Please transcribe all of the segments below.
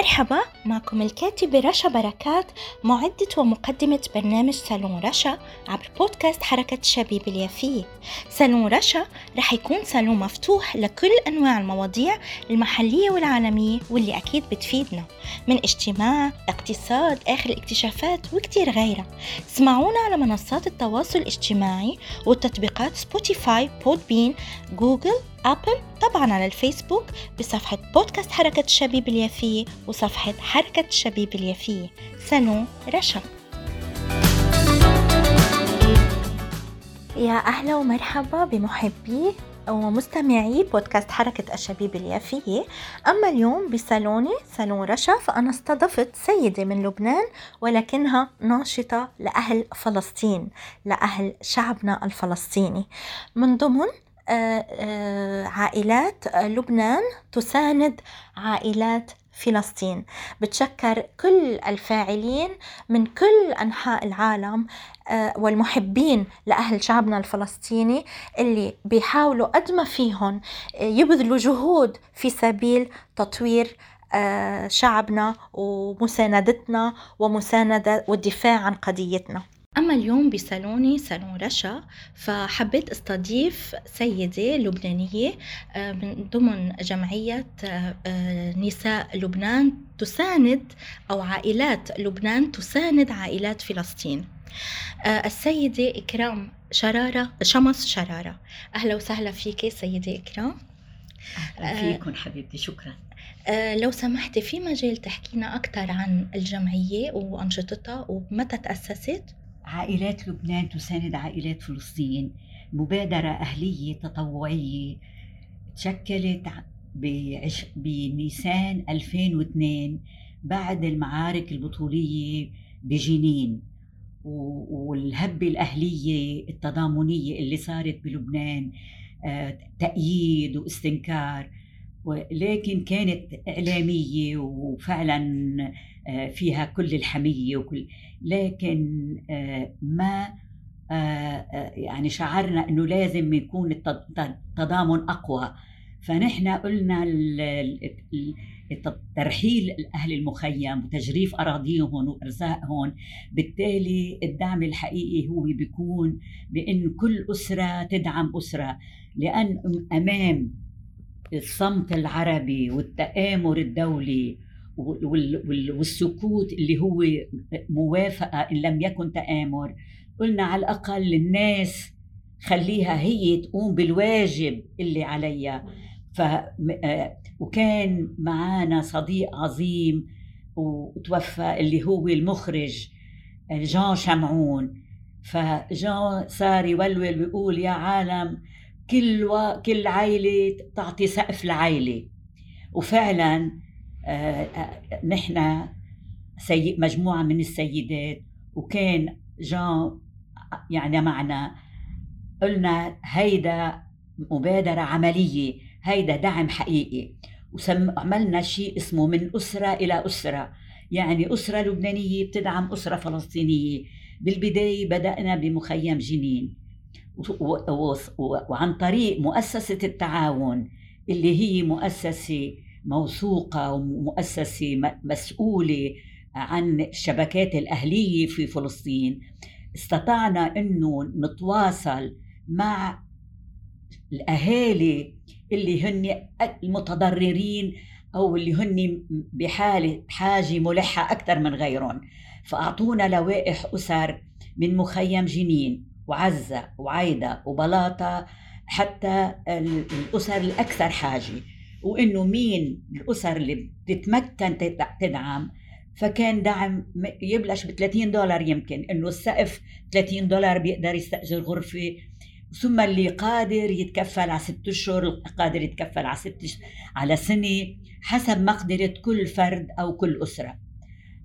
مرحبا معكم الكاتبة رشا بركات معدة ومقدمة برنامج صالون رشا عبر بودكاست حركة الشبيبة اليافية. صالون رشا رح يكون صالون مفتوح لكل أنواع المواضيع المحلية والعالمية واللي أكيد بتفيدنا من اجتماع اقتصاد آخر الاكتشافات وكتير غيرها. اسمعونا على منصات التواصل الاجتماعي والتطبيقات Spotify Podbean Google أبل طبعا على الفيسبوك بصفحة بودكاست حركة الشبيب اليافية وصفحة حركة الشبيب اليافية سنو رشا. يا أهلا ومرحبا بمحبي ومستمعي بودكاست حركة الشبيب اليافية أما اليوم بصالوني صالون رشا فأنا استضفت سيدة من لبنان ولكنها ناشطة لأهل فلسطين لأهل شعبنا الفلسطيني. من ضمن عائلات لبنان تساند عائلات فلسطين. بتشكر كل الفاعلين من كل أنحاء العالم آه، والمحبين لأهل شعبنا الفلسطيني اللي بيحاولوا قد ما فيهم يبذلوا جهود في سبيل تطوير شعبنا ومساندتنا ومساندة والدفاع عن قضيتنا. أما اليوم بصالوني صالون رشا فحبيت أستضيف سيدة لبنانية آه، من ضمن جمعية آه، آه، نساء لبنان تساند أو عائلات لبنان تساند عائلات فلسطين. السيدة إكرام شرارة شمس شرارة. أهلا وسهلا فيك سيدة إكرام. أهلا فيكم حبيبتي شكرا. لو سمحتي في مجال تحكينا أكثر عن الجمعية وأنشطتها ومتى تأسست؟ عائلات لبنان تساند عائلات فلسطين مبادرة أهلية تطوعية تشكلت بنيسان 2002 بعد المعارك البطولية بجنين والهبة الأهلية التضامنية اللي صارت بلبنان آه، تأييد واستنكار ولكن كانت إعلامية وفعلا آه، فيها كل الحمية وكل. لكن آه، ما آه، يعني شعرنا إنه لازم يكون التضامن أقوى. فنحن قلنا ترحيل أهل المخيم وتجريف أراضيهم وأرزاقهم. بالتالي الدعم الحقيقي هو بيكون بإن كل أسرة تدعم أسرة. لأن أمام الصمت العربي والتآمر الدولي والسكوت اللي هو موافقة إن لم يكن تآمر. قلنا على الأقل الناس خليها هي تقوم بالواجب اللي عليها. ف وكان معانا صديق عظيم وتوفى اللي هو المخرج جان شمعون. فجان صار يولول ويقول يا عالم كل و... كل عائلة تعطي سقف لعائلة. وفعلا آه، آه، نحن سي... مجموعة من السيدات وكان جان يعني معنا قلنا هيدا مبادرة عملية هيدا دعم حقيقي. وعملنا شيء اسمه من أسرة إلى أسرة. يعني أسرة لبنانية بتدعم أسرة فلسطينية. بالبداية بدأنا بمخيم جنين. وعن طريق مؤسسة التعاون اللي هي مؤسسة موثوقة ومؤسسة مسؤولة عن الشبكات الأهلية في فلسطين استطعنا أنه نتواصل مع الأهالي اللي هن المتضررين أو اللي هن بحالة حاجة ملحة أكثر من غيرهم. فأعطونا لوائح أسر من مخيم جنين. وعزة وعايدة وبلاطة حتى الأسر الأكثر حاجة. وإنه مين الأسر اللي بتتمكن تدعم؟ فكان دعم يبلش ب 30 دولار يمكن. إنه السقف 30 دولار بيقدر يستأجر غرفة. ثم اللي قادر يتكفل على ست أشهر قادر يتكفل على ست على سنة حسب مقدرة كل فرد أو كل أسرة.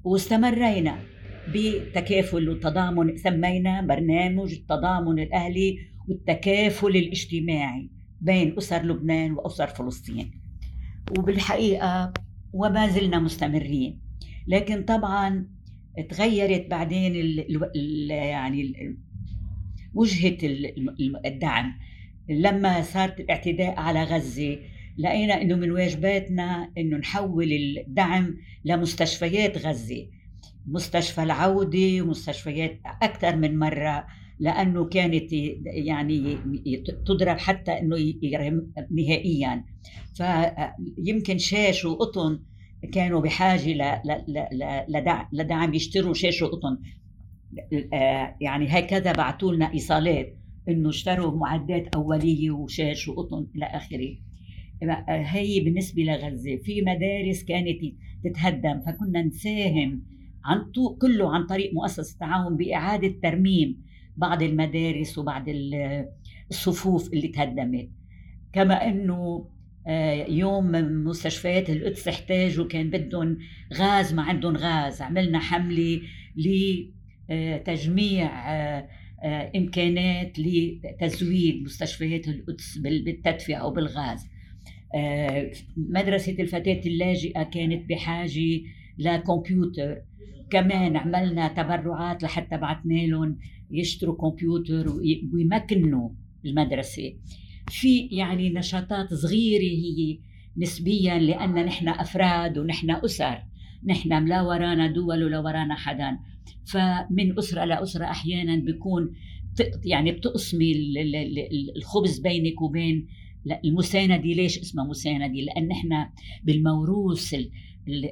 واستمرينا. بتكافل والتضامن سمينا برنامج التضامن الأهلي والتكافل الاجتماعي بين أسر لبنان وأسر فلسطين. وبالحقيقة وما زلنا مستمرين. لكن طبعا تغيرت بعدين ال ال يعني ال وجهة الدعم. لما صارت الاعتداء على غزة لقينا إنه من واجباتنا إنه نحول الدعم لمستشفيات غزة. مستشفى العوده ومستشفيات أكثر من مرة لأنه كانت يعني تضرب حتى إنه يرهم نهائيا. فيمكن شاش وقطن كانوا بحاجة لدعم يشتروا شاش وقطن. يعني هكذا بعثوا لنا إيصالات إنه اشتروا معدات أولية وشاش وقطن إلى آخره. هي بالنسبة لغزة في مدارس كانت تتهدم فكنا نساهم عن كله عن طريق مؤسسة التعاون بإعادة ترميم بعض المدارس وبعض الصفوف اللي تهدمت. كما إنه آه، يوم مستشفيات القدس احتاجوا كان بدهم غاز ما عندهم غاز. عملنا حملة لتجميع آه، آه، إمكانات لتزويد مستشفيات القدس بالتدفئة أو بالغاز. مدرسة الفتاة اللاجئة كانت بحاجة لكمبيوتر كمان عملنا تبرعات لحتى بعثنا لهم يشتروا كمبيوتر ويمكنوا المدرسة. في يعني نشاطات صغيرة هي نسبيا لأن نحن أفراد ونحن أسر. نحن لا ورانا دول ولا ورانا حدا. فمن أسرة لاسره أحيانا بيكون يعني بتقسمي الخبز بينك وبين المساندة ليش اسمها مساندة لأن إحنا بالموروث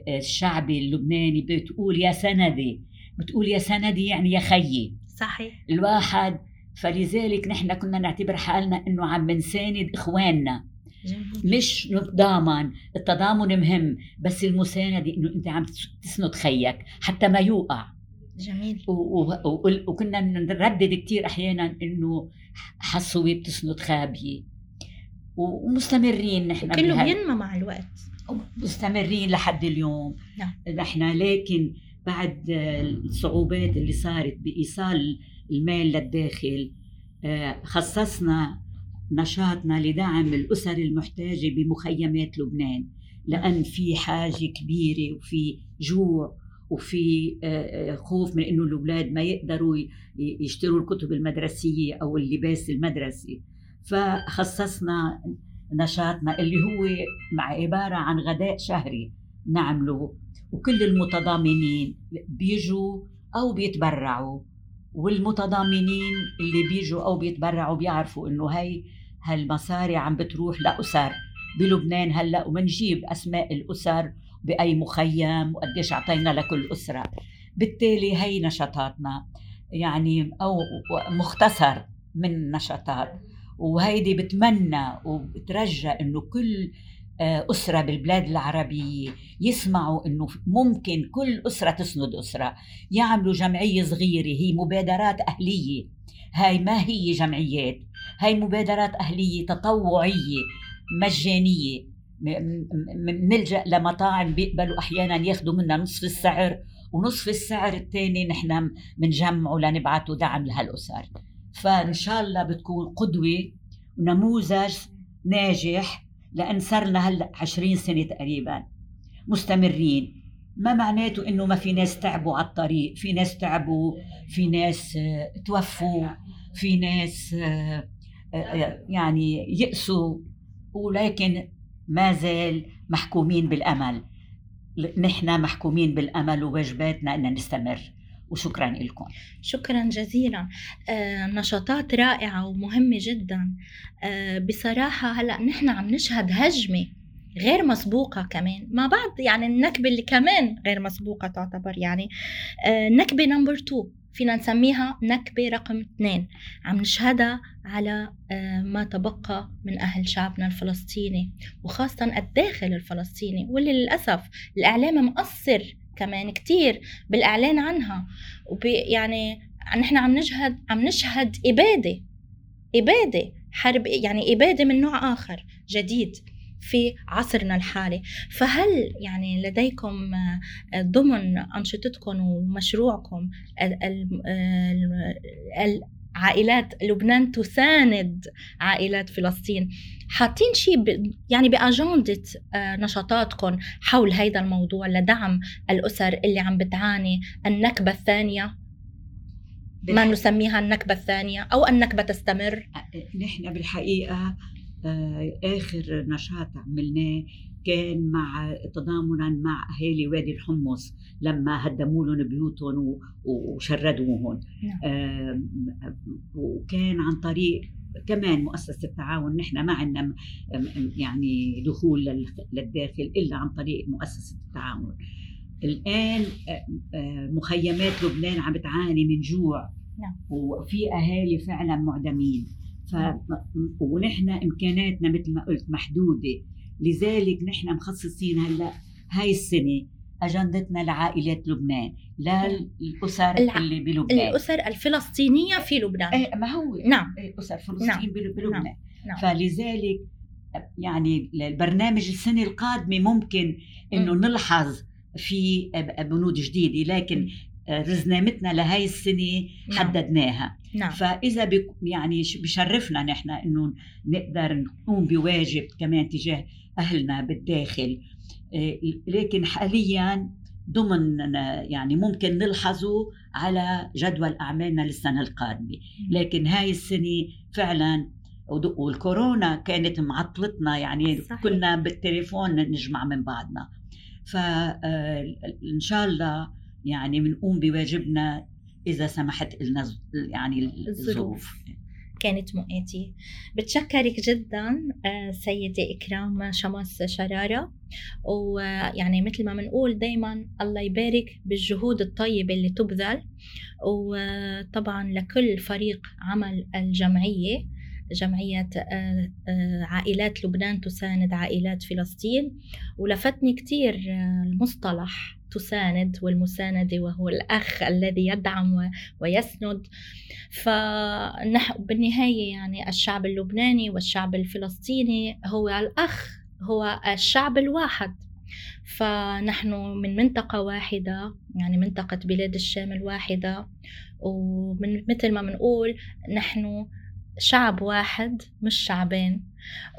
الشعبي اللبناني بتقول يا سندي بتقول يا سندي يعني يا خيي. صحيح. الواحد فلذلك نحن كنا نعتبر حالنا إنه عم بنساند إخواننا. جميل. مش نتضامن التضامن مهم بس المساندة إنه أنت عم تسند خيك حتى ما يوقع. جميل. وكنا نردد كثير أحيانا إنه حصوي بتسند خابيه ومستمرين نحن كله بينمى مع الوقت. مستمرين لحد اليوم. نعم. نحن لكن بعد الصعوبات اللي صارت بإيصال المال للداخل آه، خصصنا نشاطنا لدعم الأسر المحتاجة بمخيمات لبنان. لأن في حاجة كبيرة وفي جوع وفي آه، آه، خوف من إنه الأولاد ما يقدروا يشتروا الكتب المدرسية أو اللباس المدرسي. فخصصنا نشاطنا اللي هو مع عبارة عن غداء شهري نعمله. وكل المتضامنين بيجوا أو بيتبرعوا والمتضامنين اللي بيجوا أو بيتبرعوا بيعرفوا إنه هي هالمصاري عم بتروح لأسر. بلبنان هلأ وبنجيب أسماء الأسر بأي مخيم وقديش أعطينا لكل أسرة. بالتالي هي نشاطاتنا يعني أو مختصر من نشاطات. وهيدي بتمنى وبترجى إنه كل آه، أسرة بالبلاد العربية يسمعوا أنه ممكن كل أسرة تسند أسرة. يعملوا جمعية صغيرة هي مبادرات أهلية. هاي ما هي جمعيات هاي مبادرات أهلية تطوعية مجانية. نلجأ لمطاعم بيقبلوا أحيانا ياخذوا منا نصف السعر ونصف السعر الثاني نحن بنجمعه لنبعته دعم لهالأسر. فإن شاء الله بتكون قدوة ونموذج ناجح لأن صار لنا هلأ 20 سنة تقريبا. مستمرين. ما معناته إنه ما في ناس تعبوا على الطريق في ناس تعبوا في ناس آه، توفوا في ناس آه، آه، يعني يأسوا ولكن ما زال محكومين بالأمل. نحن محكومين بالأمل وواجباتنا أن نستمر. وشكرا لكم شكرا جزيلا. آه نشاطات رائعة ومهمة جدا. آه بصراحة هلأ نحن عم نشهد هجمة غير مسبوقة كمان. مع بعض يعني النكبة اللي كمان غير مسبوقة تعتبر يعني. آه نكبة نمبر 2 فينا نسميها نكبة رقم اثنين. عم نشهدها على ما تبقى من أهل شعبنا الفلسطيني وخاصة الداخل الفلسطيني. واللي للأسف الإعلام مقصر كمان كتير بالإعلان عنها. وبي يعني نحن عم نشهد عم نشهد إبادة إبادة حرب يعني إبادة من نوع آخر جديد في عصرنا الحالي. فهل يعني لديكم ضمن أنشطتكم ومشروعكم عائلات لبنان تساند عائلات فلسطين. حاطين شيء يعني بأجندة آه، نشاطاتكم حول هذا الموضوع لدعم الأسر اللي عم بتعاني النكبة الثانية؟ ما نسميها النكبة الثانية أو النكبة تستمر؟ نحن بالحقيقة آه، آخر نشاط عملناه كان مع تضامنا مع أهالي وادي الحمص لما هدموا لهم بيوتهم وشردوهم نعم. وكان عن طريق كمان مؤسسة التعاون نحن ما عندنا يعني دخول للداخل إلا عن طريق مؤسسة التعاون الآن مخيمات لبنان عم بتعاني من جوع نعم. وفي أهالي فعلا معدمين ف... نعم. ونحن إمكاناتنا مثل ما قلت محدودة لذلك نحن مخصصين هلا هاي السنة أجندتنا لعائلات لبنان للاسر الع... اللي بلبنان الأسر الفلسطينية في لبنان إيه ما هو نعم الاسر الفلسطينيه نعم. بلبنان نعم. نعم. فلذلك يعني البرنامج السنة القادمة ممكن إنه نلحظ في بنود جديدة لكن رزنامتنا لهي السنة نعم. حددناها نعم. فإذا بك يعني بشرفنا نحن إنه نقدر نقوم بواجب كمان تجاه أهلنا بالداخل. آه، لكن حاليا ضمن يعني ممكن نلحظه على جدول أعمالنا للسنة القادمة. لكن هاي السنة فعلا والكورونا كانت معطلتنا يعني صحيح. كنا بالتليفون نجمع من بعضنا. فان شاء الله يعني بنقوم بواجبنا إذا سمحت لنا يعني الظروف. كانت مؤاتي بتشكرك جدا آه، سيدة إكرام شمس شرارة. ويعني مثل ما بنقول دايما الله يبارك بالجهود الطيبة اللي تبذل. وطبعا لكل فريق عمل الجمعية جمعية آه، آه، عائلات لبنان تساند عائلات فلسطين. ولفتني كتير المصطلح تساند والمساندة وهو الأخ الذي يدعم ويسند. فبالنهاية يعني الشعب اللبناني والشعب الفلسطيني هو الأخ هو الشعب الواحد. فنحن من منطقة واحدة يعني منطقة بلاد الشام الواحدة ومن مثل ما بنقول نحن شعب واحد مش شعبين.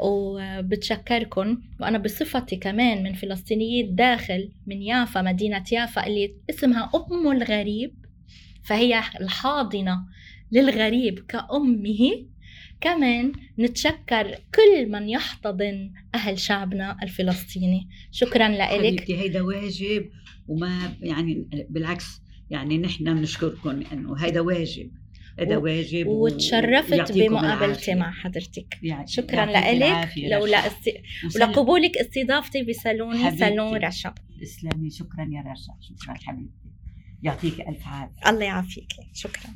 وبتشكركم وأنا بصفتي كمان من فلسطينية داخل من يافا مدينة يافا اللي اسمها أم الغريب. فهي الحاضنة للغريب كأمه. كمان نتشكر كل من يحتضن أهل شعبنا الفلسطيني. شكرا لك هيدا واجب وما يعني بالعكس يعني نحن بنشكركم إنه هيدا واجب. هذا واجب وتشرفت بمقابلتي مع حضرتك. يعني شكرا لك لولا است... ولقبولك استضافتي بصالوني صالون رشا. تسلمي شكرا يا رشا. شكرا حبيبتي. يعطيك ألف عافية. الله يعافيك. شكرا.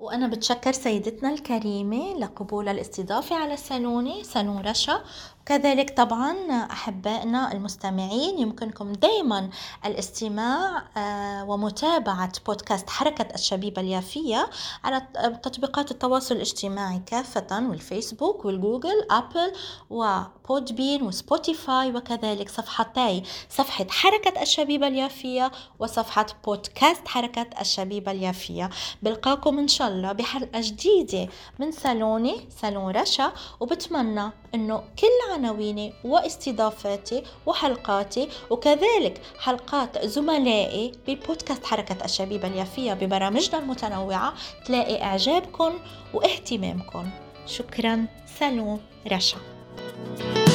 وأنا بتشكر سيدتنا الكريمة لقبول الاستضافة على سالوني سالون رشا. وكذلك طبعا أحبائنا المستمعين يمكنكم دايما الاستماع آه، ومتابعة بودكاست حركة الشبيبة اليافية على تطبيقات التواصل الاجتماعي كافة والفيسبوك وال Google Apple و Podbean و Spotify وكذلك صفحتي صفحة حركة الشبيبة اليافية وصفحة بودكاست حركة الشبيبة اليافية. بلقاكم إن شاء الله بحلقة جديدة من سالوني سالون رشا وبتمنى إنه كل عناويني واستضافاتي وحلقاتي وكذلك حلقات زملائي ببودكاست حركة الشبيبة اليافية ببرامجنا المتنوعة. تلاقي إعجابكم واهتمامكم. شكرا. سلام رشا. thank you